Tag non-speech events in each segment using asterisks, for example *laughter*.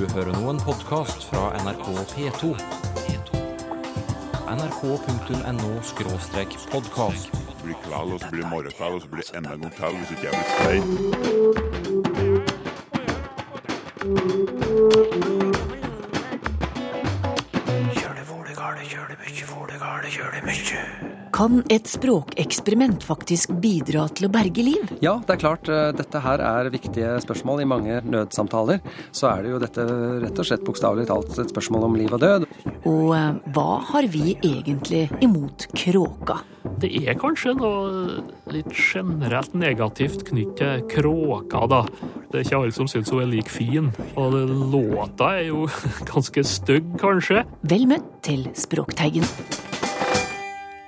Du hører nå en podkast fra NRK P2. nrk.no-podkast. Blir kveld, og så blir morgenkveld, og så blir enda en gang kveld hvis ikke jeg blir stein. Kan et språkeksperiment faktisk bidra til å berge liv? Ja, det er klart. eh, Dette her er viktige spørsmål. I mange nødsamtaler så er det jo dette rett og slett bokstavelig talt et spørsmål om liv og død. Og eh, hva har vi egentlig imot kråka? Det er kanskje noe litt generelt negativt knyttet til kråka, da. Det er ikke alle som syns hun er like fin. Og låta er jo *laughs* ganske stygg, kanskje. Vel møtt til Språkteigen.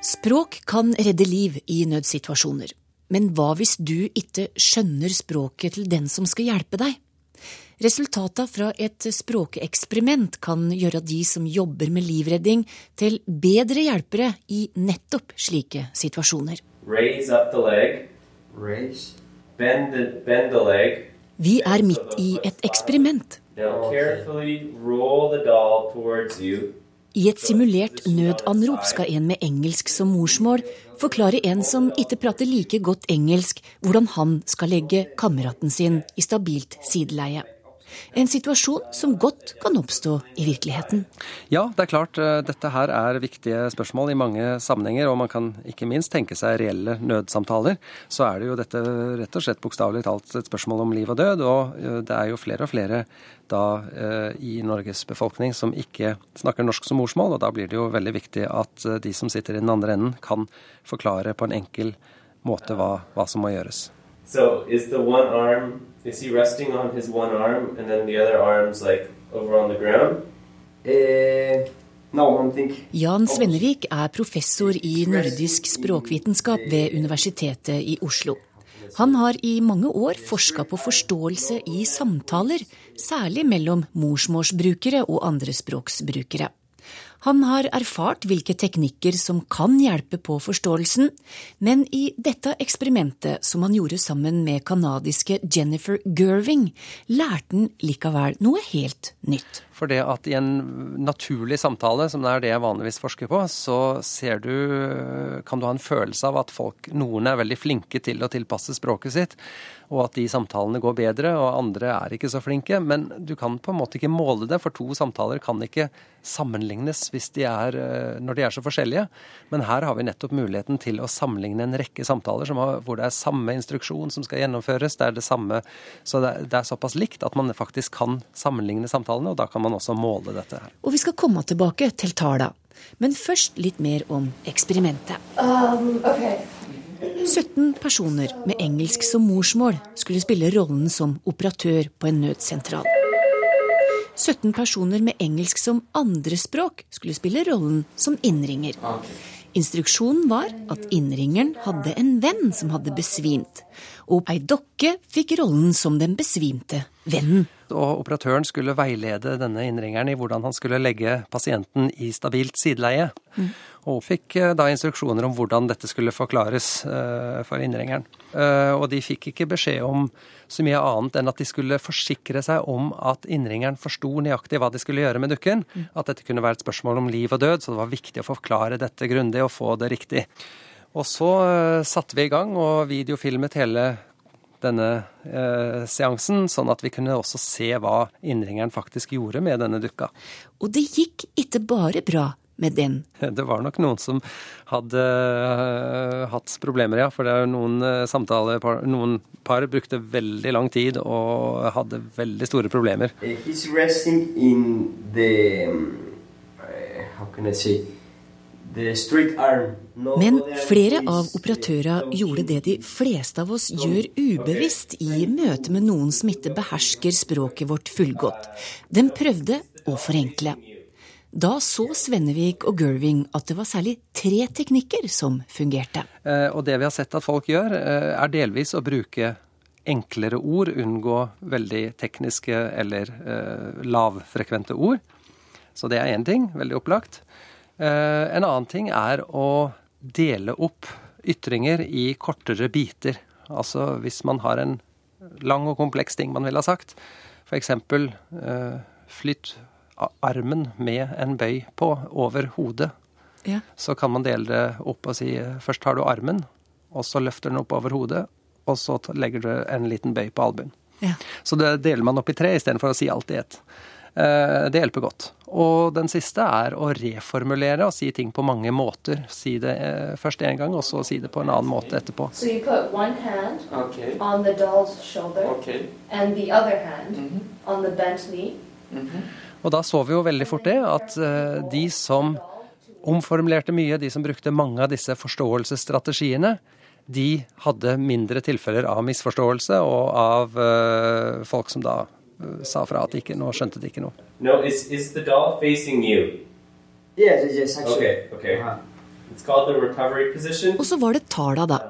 Språk kan redde liv i nødsituasjoner. Men hva hvis du ikke skjønner språket til den som skal hjelpe deg? Resultatene fra et språkeksperiment kan gjøre de som jobber med livredding, til bedre hjelpere i nettopp slike situasjoner. Raise up the leg. Raise. Bend the, bend the leg. Vi er midt i et eksperiment. Now carefully roll the doll towards you. I et simulert nødanrop skal en med engelsk som morsmål forklare en som ikke prater like godt engelsk, hvordan han skal legge kameraten sin i stabilt sideleie. En situasjon som godt kan oppstå i virkeligheten. Ja, det er klart. eh, Dette her er viktige spørsmål i mange sammenhenger, og man kan ikke minst tenke seg reelle nødsamtaler. Så er det jo dette rett og slett bokstavelig talt et spørsmål om liv og død, og eh, det er jo flere og flere da eh, i Norges befolkning som ikke snakker norsk som morsmål, og da blir det jo veldig viktig at de som sitter i den andre enden, kan forklare på en enkel måte hva, hva som må gjøres. So is the one arm, is he resting on his one arm and then the other arm's like over on the ground? Eh, no, Jan Svennevik er professor i nordisk språkvitenskap ved Universitetet i Oslo. Han har i mange år forska på forståelse i samtaler, særlig mellom morsmålsbrukere og andrespråksbrukere. Han har erfart hvilke teknikker som kan hjelpe på forståelsen, men i dette eksperimentet, som han gjorde sammen med canadiske Jennifer Gerving, lærte han likevel noe helt nytt. For det at i en naturlig samtale, som det er det jeg vanligvis forsker på, så ser du, kan du ha en følelse av at folk, noen er veldig flinke til å tilpasse språket sitt, og at de samtalene går bedre, og andre er ikke så flinke. Men du kan på en måte ikke måle det, for to samtaler kan ikke sammenlignes de er, eh, når de er så forskjellige. Men her har vi nettopp muligheten til å sammenligne en rekke samtaler har, hvor det er samme instruksjon som skal gjennomføres. Det er det samme, så det er, det er såpass likt at man faktisk kan sammenligne samtalene, og da kan man også måle dette her. Og vi skal komme tilbake til tala. Men først litt mer om eksperimentet. 17 personer med engelsk som morsmål skulle spille rollen som operatør på en nødsentral. 17 personer med engelsk som andrespråk skulle spille rollen som innringer. Instruksjonen var at innringeren hadde en venn som hadde besvimt, og ei dokke fikk rollen som den besvimte vennen. Og operatøren skulle veilede denne innringeren i hvordan han skulle legge pasienten i stabilt sideleie. Og fikk eh, da instruksjoner om hvordan dette skulle forklares eh, for innringeren. Eh, og de fikk ikke beskjed om så mye annet enn at de skulle forsikre seg om at innringeren forsto nøyaktig hva de skulle gjøre med dukken. At dette kunne være et spørsmål om liv og død, så det var viktig å forklare dette grundig og få det riktig. Og så satte vi i gang og videofilmet hele denne eh, seansen, sånn at vi kunne også se hva innringeren faktisk gjorde med denne dukka. Og det gikk ikke bare bra med den. *laughs* Det var nok noen som hadde uh, hatt problemer, ja. For det er noen uh, samtalepar Noen par brukte veldig lang tid og hadde veldig store problemer. Uh, he's resting in the. Uh, how can I say? The straight arm. No Men flere av operatørene gjorde det de fleste av oss gjør ubevisst i møte med noen som ikke behersker språket vårt fullgodt. De prøvde å forenkle. Da så Svennevik og Gerving at det var særlig tre teknikker som fungerte. Eh, Og det vi har sett at folk gjør, eh, er delvis å bruke enklere ord, unngå veldig tekniske eller eh, lavfrekvente ord. Så det er én ting, veldig opplagt. Eh, en annen ting er å dele opp ytringer i kortere biter. Altså hvis man har en lang og kompleks ting man vil ha sagt, f.eks. Eh, flytt armen med en bøy på over hodet, Ja. så kan man dele det opp og si først har du armen, og så løfter den opp over hodet, og så legger du en liten bøy på albuen. Ja. Så det deler man opp i tre istedenfor å si alt i ett. Eh, Det hjelper godt. Og den siste er å reformulere og si ting på mange måter. Si det eh, først én gang, og så si det på en annen måte etterpå. So you put one hand Okay. on the doll's shoulder Okay. and the other hand on the bent knee. Og da så vi jo veldig fort det, at eh, de som omformulerte mye, de som brukte mange av disse forståelsesstrategiene, de hadde mindre tilfeller av misforståelse og av folk som da sa fra at ikke, nå skjønte de ikke noe. No, is is the doll facing you? Yes, yes, yes, actually. Okay, okay. Uh-huh. It's called the recovery position. Og så var det tala, da.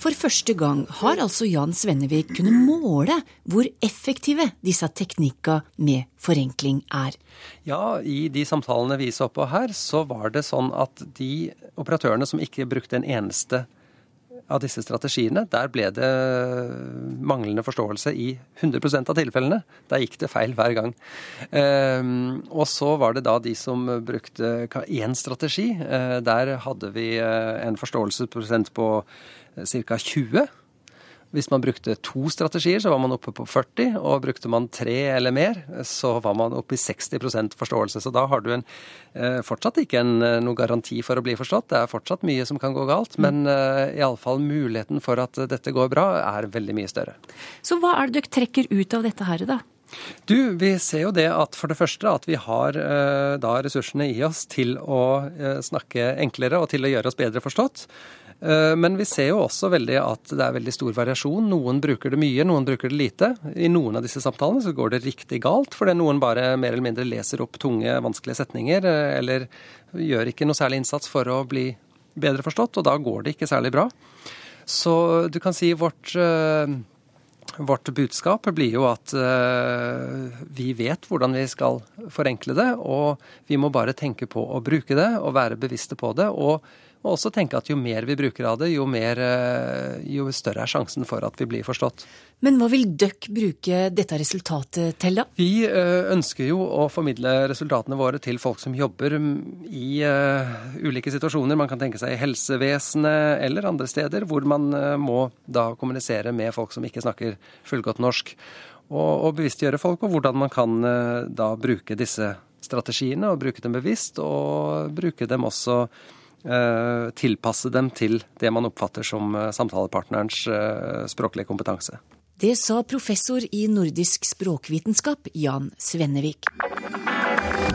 For første gang har altså Jan Svennevik kunnet måle hvor effektive disse teknikka med forenkling er. Ja, i de samtalene vi så på her, så var det sånn at de operatørene som ikke brukte en eneste av disse strategiene, der ble det manglende forståelse i 100% av tilfellene. Der gikk det feil hver gang. Ehm, og så var det da de som brukte én strategi. Eh, der hadde vi eh, en forståelsesprosent på ca. 20. Hvis man brukte to strategier, så var man oppe på 40, og brukte man tre eller mer, så var man oppe i 60% forståelse. Så da har du en, eh, fortsatt ikke en, noen garanti for å bli forstått. Det er fortsatt mye som kan gå galt, men uh, iallfall muligheten for at eh, dette går bra, er veldig mye større. Så hva er det dere trekker ut av dette her, da? Du, vi ser jo det at for det første at vi har eh, da ressursene i oss til å eh, snakke enklere og til å gjøre oss bedre forstått. Eh, Men vi ser jo også veldig at det er veldig stor variasjon. Noen bruker det mye, noen bruker det lite. I noen av disse samtalene så går det riktig galt, fordi noen bare mer eller mindre leser opp tunge, vanskelige setninger, eh, eller gjør ikke noe særlig innsats for å bli bedre forstått, og da går det ikke særlig bra. Så du kan si vårt eh, Vårt budskap blir jo at vi vet hvordan vi skal forenkle det, og vi må bare tenke på å bruke det og være bevisste på det. Og, og også tenke at jo mer vi bruker av det, jo, mer, eh, jo større er sjansen for at vi blir forstått. Men hva vil dere bruke dette resultatet til, da? Vi eh, ønsker jo å formidle resultatene våre til folk som jobber i eh, ulike situasjoner. Man kan tenke seg i helsevesenet eller andre steder hvor man må da kommunisere med folk som ikke snakker fullgodt norsk. Og, og bevisstgjøre folk på hvordan man kan da bruke disse strategiene, og bruke dem bevisst, og bruke dem også Tilpasse dem til det man oppfatter som eh, samtalepartnerens eh, språklige kompetanse. Det sa professor i nordisk språkvitenskap Jan Svennevik.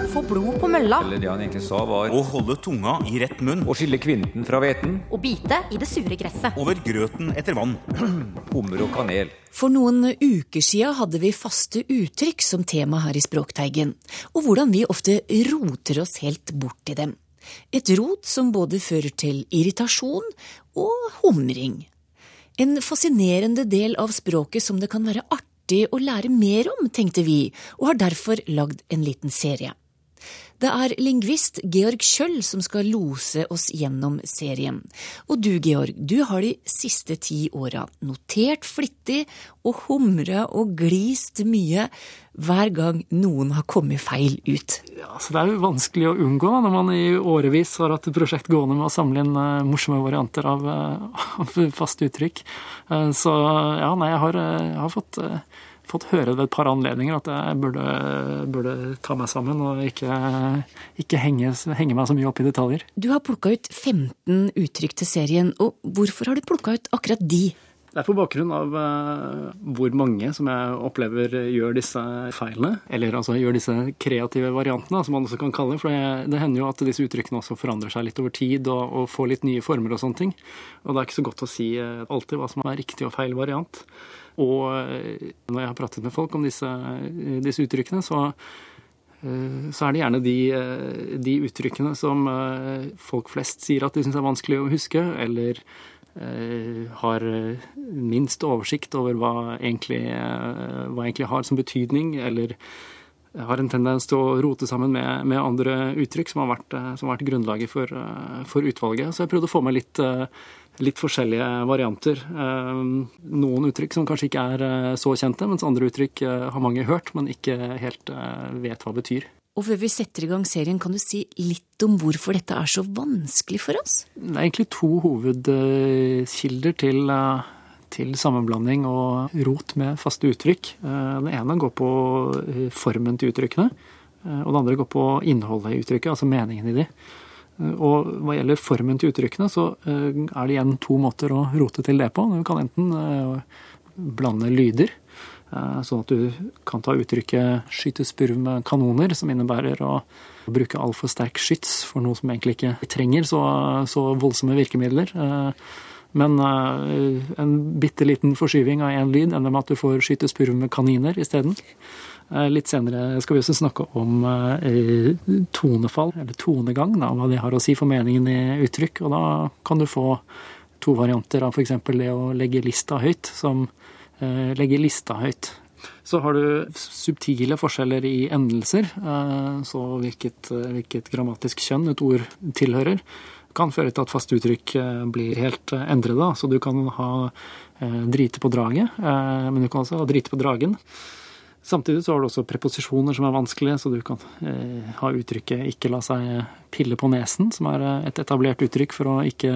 Få blod på mølla Eller det han egentlig sa var Å holde tunga i rett munn. å skille kvinten fra hveten, Å bite i det sure gresset. Over grøten etter vann. *clears throat* hummer og kanel. For noen uker siden hadde vi faste uttrykk som tema her i Språkteigen, og hvordan vi ofte roter oss helt bort i dem. Et rot som både fører til irritasjon og humring. En fascinerende del av språket som det kan være artig å lære mer om, tenkte vi, og har derfor lagd en liten serie. Det er lingvist Georg Kjøll som skal lose oss gjennom serien. Og du, Georg, du har de siste ti åra notert flittig og humra og glist mye hver gang noen har kommet feil ut. Ja, så Det er jo vanskelig å unngå når man i årevis har hatt et prosjekt gående med å samle inn eh, morsomme varianter av, eh, *laughs* av faste uttrykk. Eh, så ja, nei, jeg har, jeg har fått, fått høre ved et par anledninger at jeg burde, burde ta meg sammen og ikke, ikke henge, henge meg så mye opp i detaljer. Du har plukka ut 15 uttrykk til serien, og hvorfor har du plukka ut akkurat de? Det er på bakgrunn av eh, hvor mange som jeg opplever gjør disse feilene, eller altså gjør disse kreative variantene, som man også kan kalle det. For det, det hender jo at disse uttrykkene også forandrer seg litt over tid og, og får litt nye former og sånne ting. Og det er ikke så godt å si eh, alltid hva som er riktig og feil variant. Og eh, når jeg har pratet med folk om disse, disse uttrykkene, så eh, så er det gjerne de, eh, de uttrykkene som eh, folk flest sier at de syns er vanskelig å huske, eller eh, har eh, minst oversikt over hva egentlig, eh, hva egentlig har som betydning, eller har en tendens til å rote sammen med, med andre uttrykk som har vært, eh, som har vært grunnlaget for, eh, for utvalget. Så jeg prøvde å få med litt, eh, litt forskjellige varianter. Eh, Noen uttrykk som kanskje ikke er eh, så kjente, mens andre uttrykk eh, har mange hørt, men ikke helt vet hva betyr. Og før vi setter i gang serien, kan du si litt om hvorfor dette er så vanskelig for oss? Det er egentlig to hovedkilder til, til sammenblanding og rot med faste uttrykk. Den ene går på formen til uttrykkene, og det andre går på innholdet i uttrykket, altså meningen i de. Eh, Og hva gjelder formen til uttrykkene, så eh, er det igjen to måter å rote til det på. Du kan enten eh, blande lyder, sånn at du kan ta uttrykket 'skyte spurv med kanoner', som innebærer å bruke altfor sterk skyts for noe som egentlig ikke trenger så, så voldsomme virkemidler. Men en bitte liten forskyving av én lyd ender med at du får 'skyte spurv med kaniner' isteden. Eh, Litt senere skal vi også snakke om eh, tonefall, eller tonegang, da, hva det har å si for meningen i uttrykk. Og da kan du få to varianter av f.eks. det å legge lista høyt, som eh, legge lista høyt. Så har du subtile forskjeller i endelser, eh, så hvilket, hvilket grammatisk kjønn et ord tilhører, kan føre til at faste uttrykk blir helt endrede. Så du kan ha drite på draget, eh, men du kan også ha drite på dragen. Samtidig så har du også preposisjoner som er vanskelige, så du kan eh, ha uttrykket 'ikke la seg pille på nesen', som er eh, et etablert uttrykk for å ikke,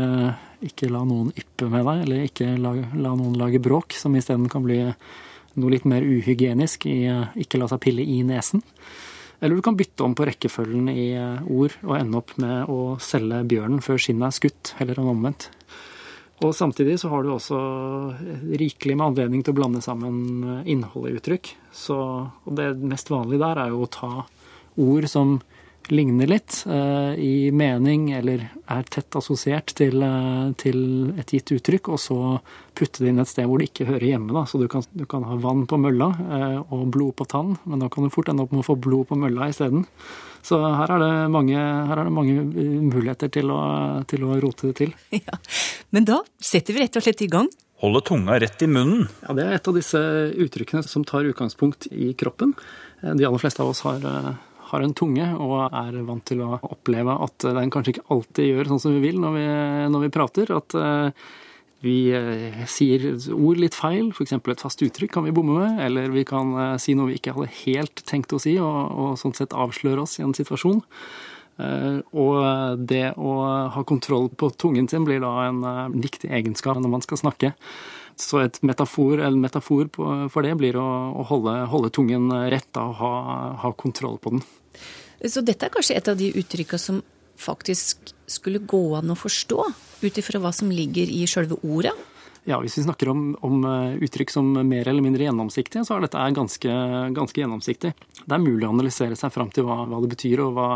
ikke la noen yppe med deg, eller ikke la, la noen lage bråk, som isteden kan bli noe litt mer uhygienisk i eh, 'ikke la seg pille i nesen'. Eller du kan bytte om på rekkefølgen i eh, ord og ende opp med å selge bjørnen før skinnet er skutt, heller enn omvendt. Og samtidig så har du også rikelig med anledning til å blande sammen innhold i uttrykk. Så, og det mest vanlige der er jo å ta ord som ligner litt eh, i mening, eller er tett assosiert til, eh, til et gitt uttrykk, og så putte det inn et sted hvor det ikke hører hjemme. Da. Så du kan, du kan ha vann på mølla eh, og blod på tann, men da kan du fort ende opp med å få blod på mølla isteden. Så her er det mange, her er det mange muligheter til å, til å rote det til. *laughs* Men da setter vi rett og slett i gang. Holde tunga rett i munnen. Ja, Det er et av disse uttrykkene som tar utgangspunkt i kroppen. De aller fleste av oss har, har en tunge og er vant til å oppleve at den kanskje ikke alltid gjør sånn som vi vil når vi, når vi prater. At eh, vi eh, sier ord litt feil, f.eks. et fast uttrykk kan vi bomme med. Eller vi kan eh, si noe vi ikke hadde helt tenkt å si, og, og sånn sett avsløre oss i en situasjon. Og det å ha kontroll på tungen sin blir da en viktig egenskap når man skal snakke. Så et metafor, metafor på, for det blir å, å holde, holde tungen rett og ha, ha kontroll på den. Så dette er kanskje et av de uttrykka som faktisk skulle gå an å forstå, ut ifra hva som ligger i sjølve ordet? Ja, Hvis vi snakker om, om eh, uttrykk som mer eller mindre gjennomsiktige, så er dette ganske, ganske gjennomsiktig. Det er mulig å analysere seg fram til hva, hva det betyr og hva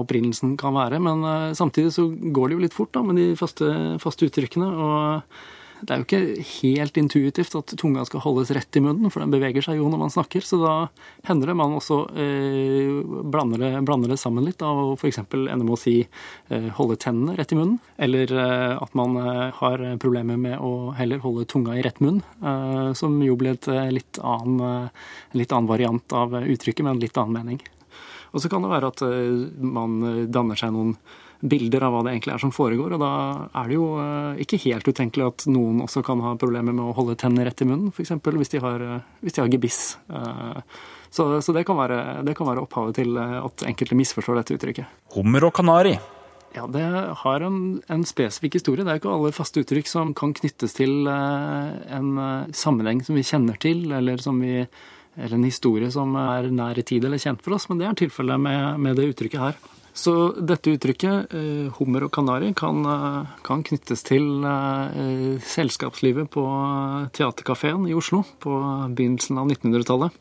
opprinnelsen kan være, men eh, samtidig så går det jo litt fort da, med de faste, faste uttrykkene. og det er jo ikke helt intuitivt at tunga skal holdes rett i munnen, for den beveger seg jo når man snakker. Så da hender det man også eh, blander, det, blander det sammen litt, da, og f.eks. ender med å si eh, holde tennene rett i munnen. Eller eh, at man eh, har problemer med å heller holde tunga i rett munn, eh, som jo blir et eh, litt annen, en litt annen variant av uttrykket, med en litt annen mening. Og så kan det være at man danner seg noen bilder av hva det egentlig er som foregår. Og da er det jo eh, ikke helt utenkelig at noen også kan ha problemer med å holde tennene rett i munnen, f.eks. Hvis, de har, eh, hvis de har gebiss. Eh, Så, så det, kan være, det kan være opphavet til at enkelte misforstår dette uttrykket. Hummer og kanari. Ja, det har en, en spesifikk historie. Det er ikke alle faste uttrykk som kan knyttes til en sammenheng som vi kjenner til, eller, som vi, eller en historie som er nær i tid eller kjent for oss, men det er tilfellet med, med det uttrykket her. Så dette uttrykket, eh, hummer og kanari, kan, eh, kan knyttes til eh, selskapslivet på Theatercaféen i Oslo på begynnelsen av 1900-tallet.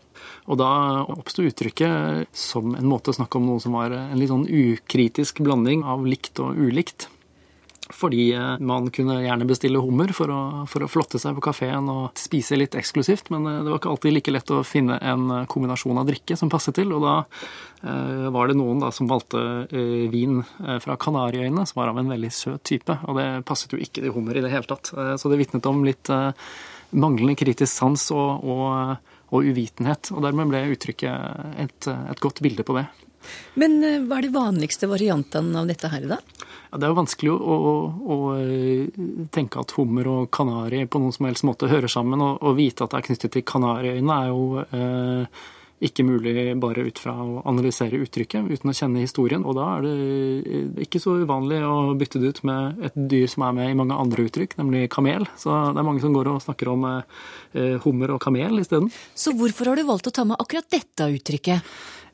Og da oppsto uttrykket som en måte å snakke om noe som var en litt sånn ukritisk blanding av likt og ulikt. Fordi eh, man kunne gjerne bestille hummer for å, for å flotte seg på kafeen og spise litt eksklusivt, men eh, det var ikke alltid like lett å finne en eh, kombinasjon av drikke som passet til. Og da eh, var det noen da som valgte eh, vin fra Kanariøyene, som var av en veldig søt type. Og det passet jo ikke til hummer i det hele tatt. Eh, så det vitnet om litt manglende kritisk sans og, og, og uvitenhet. Og dermed ble uttrykket et, et godt bilde på det. Men eh, hva er de vanligste variantene av dette her, da? Ja, det er jo vanskelig å, å, å, eh, tenke at hummer og kanari på noen som helst måte hører sammen, og, og vite at det er knyttet til Kanariøyene er jo eh, ikke mulig bare ut fra å analysere uttrykket uten å kjenne historien. Og da er det eh, ikke så uvanlig å bytte det ut med et dyr som er med i mange andre uttrykk, nemlig kamel. Så det er mange som går og snakker om hummer og kamel isteden. Så hvorfor har du valgt å ta med akkurat dette uttrykket?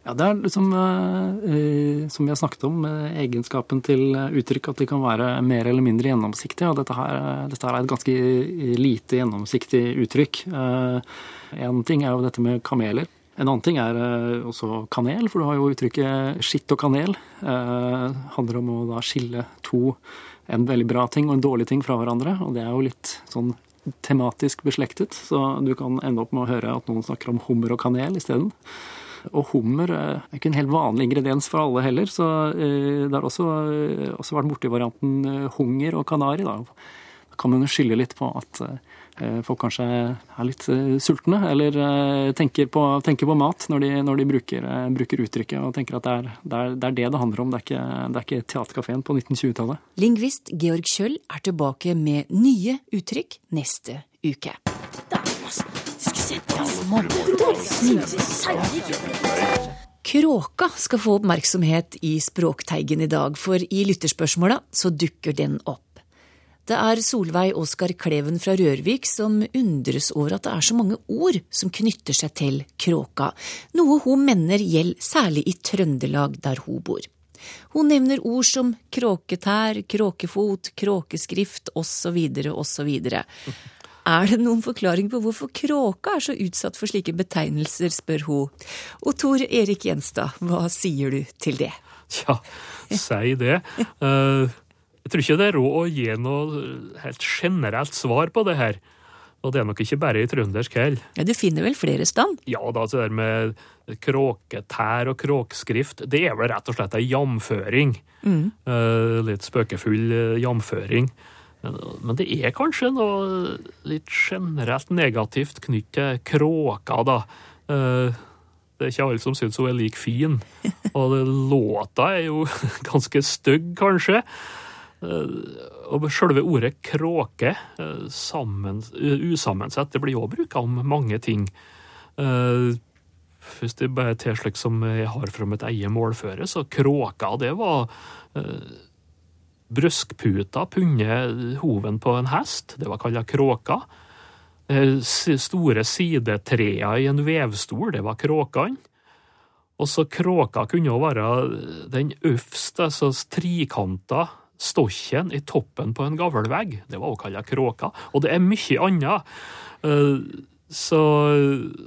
Ja, Det er liksom, eh, som vi har snakket om, eh, egenskapen til uttrykk at de kan være mer eller mindre gjennomsiktige. Og dette her, dette her er et ganske lite gjennomsiktig uttrykk. Eh, en ting er jo dette med kameler. En annen ting er eh, også kanel, for du har jo uttrykket skitt og kanel. Det handler om å da skille to, en veldig bra ting og en dårlig ting fra hverandre. Og det er jo litt sånn tematisk beslektet, så du kan ende opp med å høre at noen snakker om hummer og kanel isteden. Og hummer er ikke en helt vanlig ingrediens for alle heller, så eh, det har også, eh, også vært borti varianten eh, hunger og kanari. Da. da kan man jo skylde litt på at folk kanskje er litt sultne, eller tenker på, tenker på mat når de, når de bruker, bruker, uttrykket, og tenker at det er, det er, det er det det handler om. Det er ikke, det er ikke Teaterkafeen på 1920-tallet. Lingvist Georg Kjøll er tilbake med nye uttrykk neste uke. Kråka skal få oppmerksomhet i Språkteigen i dag, for i lytterspørsmåla så dukker den opp. Det er Solveig Oskar Kleven fra Rørvik som undres over at det er så mange ord som knytter seg til kråka, noe hun mener gjelder særlig i Trøndelag der hun bor. Hun nevner ord som kråketær, kråkefot, kråkeskrift osv. osv. Er det noen forklaring på hvorfor kråka er så utsatt for slike betegnelser, spør hun. Og Tor Erik Gjenstad, hva sier du til det? Tja, si det. Uh, jeg tror ikke det er råd å gi noe helt generelt svar på det her. Og det er nok ikke bare i trøndersk heller. Ja, Du finner vel flere stand? Ja da, det der med kråketær og kråkskrift, det er vel rett og slett ei jamføring. Mm. Uh, litt spøkefull uh, jamføring. Men det er kanskje noe litt generelt negativt knyttet til kråka, da. Eh, det er ikke alle som syns hun er like fin. *laughs* Og låta er jo *laughs* ganske stygg, kanskje. Eh, og selve ordet kråke, eh, sammen, usammensett, det blir jo bruka om mange ting. Hvis det bare er til slik som jeg har fra mitt eget målføre, så kråka, det var brøskputa punnet hoven på en hest, det var kalla kråka. Eh, store sidetrea i en vevstol, det var kråkene. Og så kråka kunne jo være den øverste, altså trikanta stokken i toppen på en gavlvegg. Det var òg kalla kråka. Og det er mye annet. Eh, så,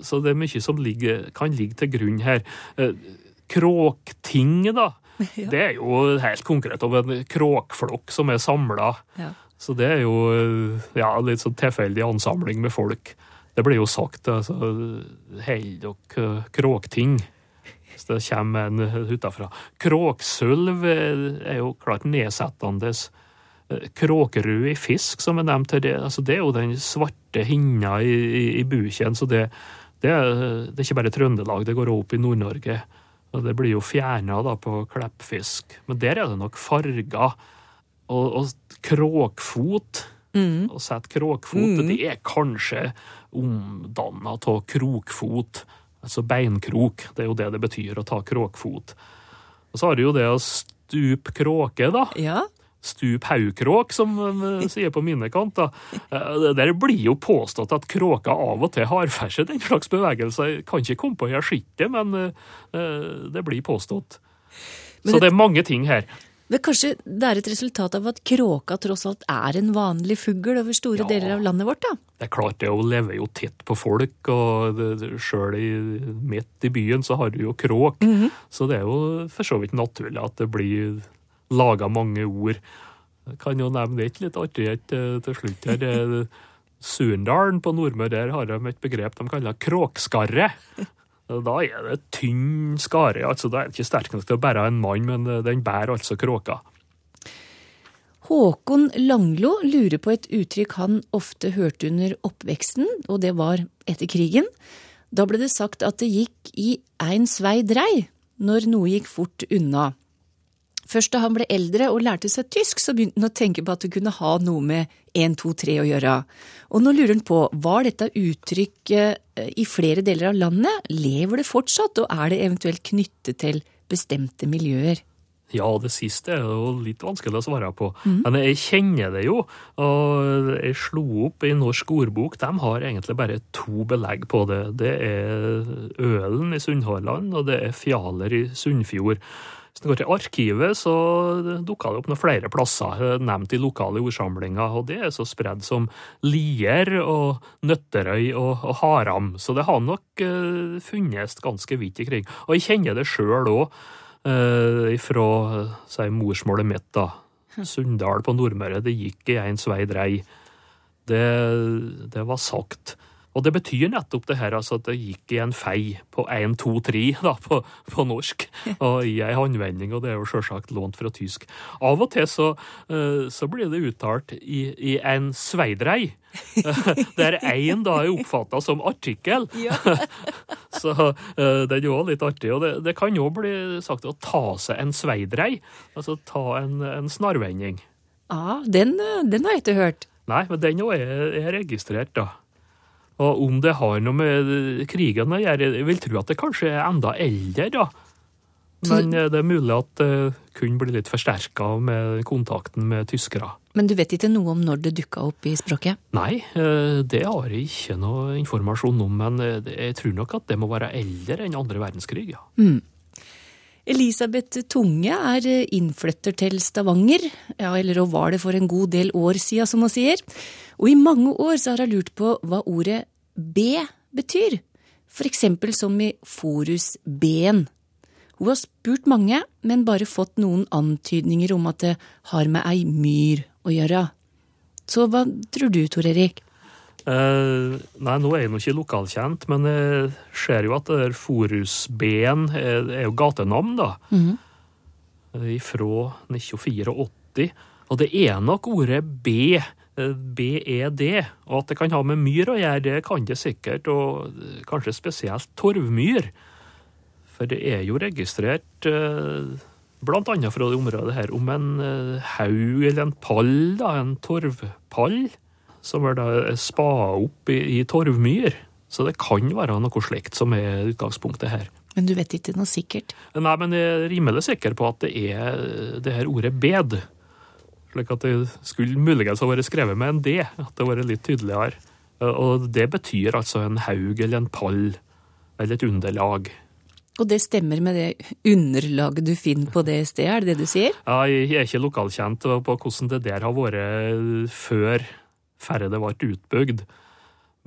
så, det er mye som ligger, kan ligge til grunn her. Eh, kråkting, da ja. Det er jo helt konkret om en kråkflokk som er samla. Ja. Så det er jo ja, litt sånn tilfeldig ansamling med folk. Det blir jo sagt, altså Hold dere kråkting? Hvis det kommer en utafra. Kråksølv er jo klart nedsettende. Kråkerud i fisk, som er nevnt her, det, altså det er jo den svarte hinna i, i, i buken. Så det, det, er, det er ikke bare Trøndelag, det går opp i Nord-Norge. Og det blir jo fjerna på kleppfisk. Men der er det nok farger. Og, og kråkfot mm. Å sette kråkfot, mm. det er kanskje omdanna av krokfot. Altså beinkrok. Det er jo det det betyr å ta kråkfot. Og så har du jo det å stupe kråke, da. Ja stup Haukråk, som de sier på mine kanter. Det der blir jo påstått at kråka av og til har seg den slags bevegelser. Jeg kan ikke komme på jeg sett men eh, det blir påstått. Men Så det er mange ting her. Men kanskje det er et resultat av at kråka tross alt er en vanlig fugl over store ja, deler av landet vårt, da? Det er klart det, hun lever jo tett på folk, og sjøl midt i byen så har du jo kråk. Mm -hmm. Så det er jo for så vidt naturlig at det blir laga mange ord. Jeg kan jo nevne et litt artighet eh, til slutt her. Surndalen på Nordmøre der har de et begrep de kaller kråkskarre. Da er det tynn skare. altså Da er det ikke sterk nok til å bære en mann, men eh, den bærer altså kråka. Håkon Langlo lurer på et uttrykk han ofte hørte under oppveksten, og det var etter krigen. Da ble det sagt at det gikk i ein svei drei når noe gikk fort unna. Først da han ble eldre og lærte seg tysk, så begynte han å tenke på at det kunne ha noe med 1, 2, 3 å gjøre. Og nå lurer han på, var dette uttrykket eh, i flere deler av landet? Lever det fortsatt, og er det eventuelt knyttet til bestemte miljøer? Ja, det siste er jo litt vanskelig å svare på. Men jeg kjenner det jo. Og jeg slo opp i Norsk ordbok. De har egentlig bare to belegg på det. Det er Ølen i Sunnhordland, og det er Fjaler i Sunnfjord. Hvis en går til arkivet, så dukker det opp noen flere plasser eh, nevnt i lokale ordsamlinger, og det er så spredd som Lier og Nøtterøy og, og Haram. Så det har nok uh, funnes ganske vidt i krig. Og jeg kjenner det sjøl òg uh, fra si, morsmålet mitt, da. Sunndal på Nordmøre. Det gikk i en vei drei. Det, det var sagt. Og det betyr nettopp det her, altså at det gikk i en fei på én, to, tre da, på, på norsk, *laughs* og i ei håndvending, og det er jo sjølsagt lånt fra tysk. Av og til så, eh, så blir det uttalt i, i en sveidrei, *laughs* der én da er oppfatta som artikkel. *laughs* så den det er jo litt artig. Og det, det kan jo bli sagt å ta seg en sveidrei, altså ta en, en snarvending. Ja, den, eh, den har jeg ikke hørt. Nei, men den òg er, er registrert, da. Og om det har noe med krigen å gjøre, jeg vil tro at det kanskje er enda eldre, da. Men eh, det er mulig at det kunne bli litt forsterka med kontakten med tyskere. Men du vet ikke noe om når det dukka opp i språket? Nei, eh, det har jeg ikke noe informasjon om, men eh, jeg tror nok at det må være eldre enn andre verdenskrig, ja. Mm. Elisabeth Tunge er innflytter til Stavanger, ja, eller hun var det for en god del år siden, som hun sier. Og i mange år så har hun lurt på hva ordet B betyr, eksempel som i forus ben. Hun har spurt mange, men bare fått noen antydninger om at det har med ei myr å gjøre. Så hva tror du, Tor Erik? Eh, nei, nå er jeg nå ikke lokalkjent, men jeg ser jo at det der Forusben er, er jo gatenavn, da. Mhm. Uh, Fra 1984. Og det er nok ordet B, eh, BED, og at det kan ha med myr å gjøre, det kan det sikkert, og eh, kanskje spesielt torvmyr. For det er jo registrert, eh, blant annet fra det området her, om en eh, haug eller en pall, da, en torvpall, som er da spa opp i, i torvmyr. Så det kan være noe slikt som er utgangspunktet her. Men du vet ikke noe sikkert? Nei, men jeg er rimelig sikker på at det er det her ordet bed. Slik at det skulle muligens ha vært skrevet med en D, at det var litt tydeligere. Og det betyr altså en haug eller en pall, eller et underlag. Og det stemmer med det underlaget du finner på det stedet, er det det du sier? Ja, jeg er ikke lokalkjent på hvordan det der har vært før ferdet ble utbygd.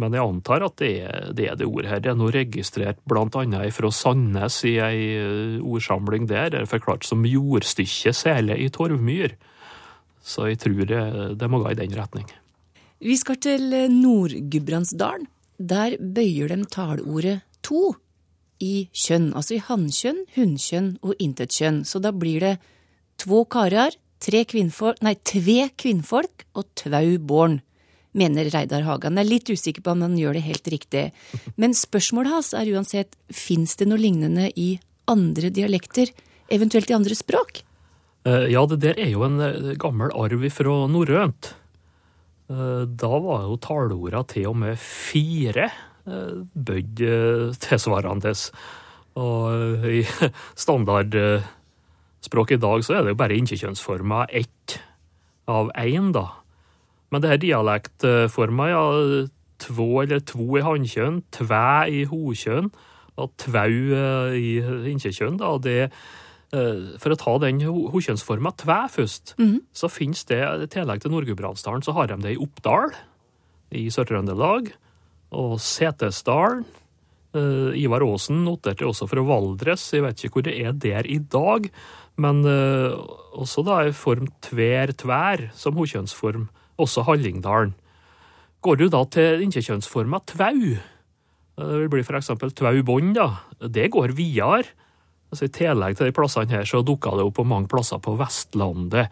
Men jeg antar at det er det, er det ordet her. Det er nå registrert annet fra Sandnes i ei eh, ordsamling der. Det er forklart som jordstykke sele i torvmyr. Så jeg tror det, det må gå i den retning. Vi skal til Nord-Gudbrandsdalen. Der bøyer de talordet to i kjønn, altså i hannkjønn, hunnkjønn og intetkjønn. Så da blir det två karar, tre kvinnfolk, nei, tve kvinnfolk og tvau born, mener Reidar Hagan. Jeg er litt usikker på om han gjør det helt riktig. Men spørsmålet hans er uansett, fins det noe lignende i andre dialekter, eventuelt i andre språk? Eh, Ja, det der er jo en eh, gammel arv fra norrønt. Eh, Da var jo taleorda til og med fire bøyd tilsvarende. Og i *laughs* standardspråk i dag så er det jo bare innkjønnsforma ett av én, da. Men det her dialektforma, ja, två eller tvo i hannkjønn, tvæ i hokjønn og tvau eh, i innkjønn, da. Det eh, for å ta den ho- hokjønnsforma tvæ først, så finnes det i tillegg til Nord-Gudbrandsdalen, så har de det i Oppdal i Sør-Trøndelag, og Setesdalen. Eh, Ivar Aasen noterte også fra Valdres, jeg vet ikke hvor det er der i dag, men eh, også da i form tver tvær som hokjønnsform, også Hallingdalen. Går du da til inkjekjønnsforma tvau, eh, det vil bli for eksempel tvau bånd, da, det går videre. Altså I tillegg til de plassene her, så dukka det opp på mange plasser på Vestlandet.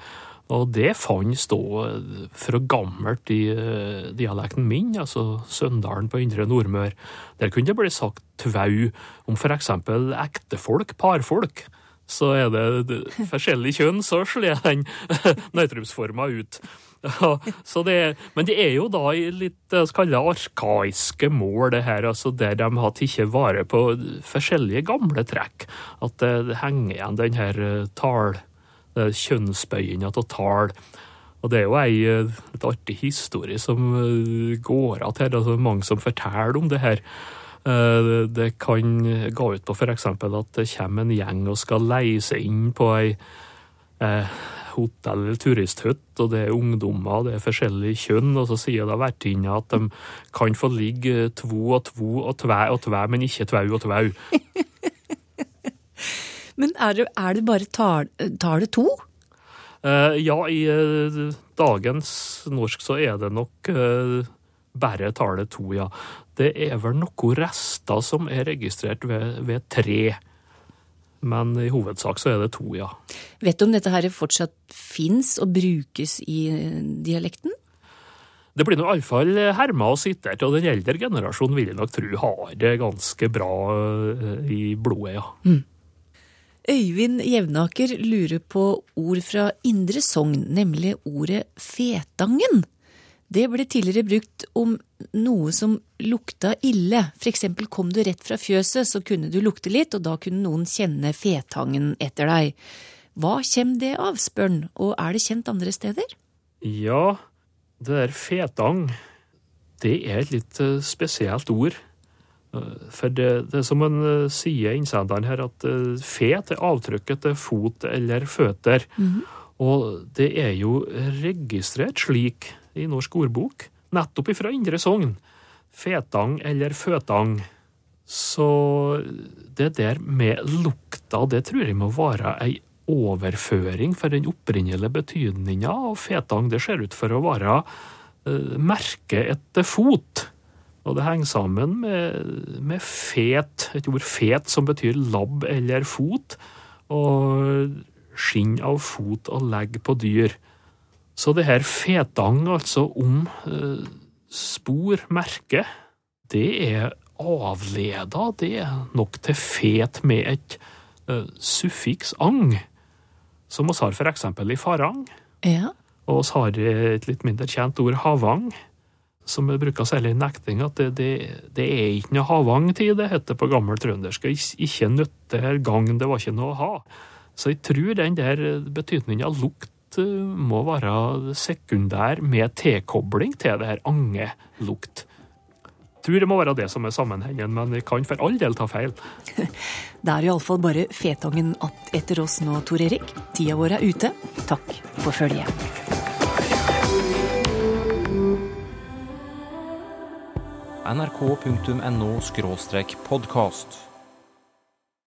Og det fantes da eh, fra gammelt i eh, dialekten min, altså Søndalen på Indre Nordmør. Der kunne det bli sagt tvau om for eksempel ektefolk, parfolk, så er det- forskjellig kjønn, så slår den *laughs* nøytrumsforma ut. *laughs* Det, men det er jo da i litt det vi kaller arkaiske mål, det her, altså der de har tatt vare på forskjellige gamle trekk. At det, henger igjen den her eh, tal, det kjønnsbøyinga av tall. Og det er jo ei eh, et artig historie som eh, går att her, altså mange som forteller om det her. Eh, Det kan gå ut på f.eks. at det kommer en gjeng og skal leie seg inn på ei eh, hotell- eller turisthytte, og det er ungdommer, det er forskjellige kjønn, og så sier da vertinna at de kan få ligge tvo og tvo og tve og tve, men ikke tvau og tvau. *laughs* Men er det, er det bare tar, tar det to? Uh, ja, i uh, dagens norsk så er det nok uh, bare tallet to, ja. Det er vel noen rester som er registrert ved, ved tre. Men i hovedsak så er det to, ja. Vet du om dette her fortsatt fins og brukes i eh, dialekten? Det blir nå iallfall herma og sitert, og den eldre generasjonen vil jeg nok tro har det ganske bra eh, i blodet, ja. Øyvind Jevnaker lurer på ord fra Indre Sogn, nemlig ordet fetangen. Det ble tidligere brukt om noe som lukta ille. For eksempel kom du rett fra fjøset, så kunne du lukte litt, og da kunne noen kjenne fetangen etter deg. Hva kommer det av, spør han, og er det kjent andre steder? Ja, det der fetang, det er et litt eh, spesielt ord. Eh, For det, det er som en eh, sier innsenderen her, at fet er avtrykket til fot eller føtter. Og det er jo registrert slik i Norsk ordbok, nettopp ifra Indre Sogn. Fetang eller føtang. Så det der med lukta, det tror jeg må være ei overføring for den opprinnelige betydninga av fetang. Det ser ut for å være eh, merke etter fot. Og det henger sammen med, med fet, et ord fet som betyr labb eller fot, og skinn av fot og legg på dyr. Så det her fetang, altså om eh, spor, merke, det er avleda, det er nok til fet med et eh, suffiks ang, som vi har for eksempel i farang. Ja. Og vi har et litt mindre kjent ord havang, som vi bruker særlig i nekting, at det, det, det er ikke noe havang-tid, det heter på gammel trøndersk. Ik- Ikke nytte gang, det var ikke noe å ha. Så jeg tror den der betydninga lukt må være sekundær med tilkobling til det her angelukt. Tror det må være det som er sammenhengen, men jeg kan for all del ta feil. *laughs* Det er iallfall bare fetangen att etter oss nå, Tor Erik. Tida vår er ute. Takk for følget. nrk.no podkast.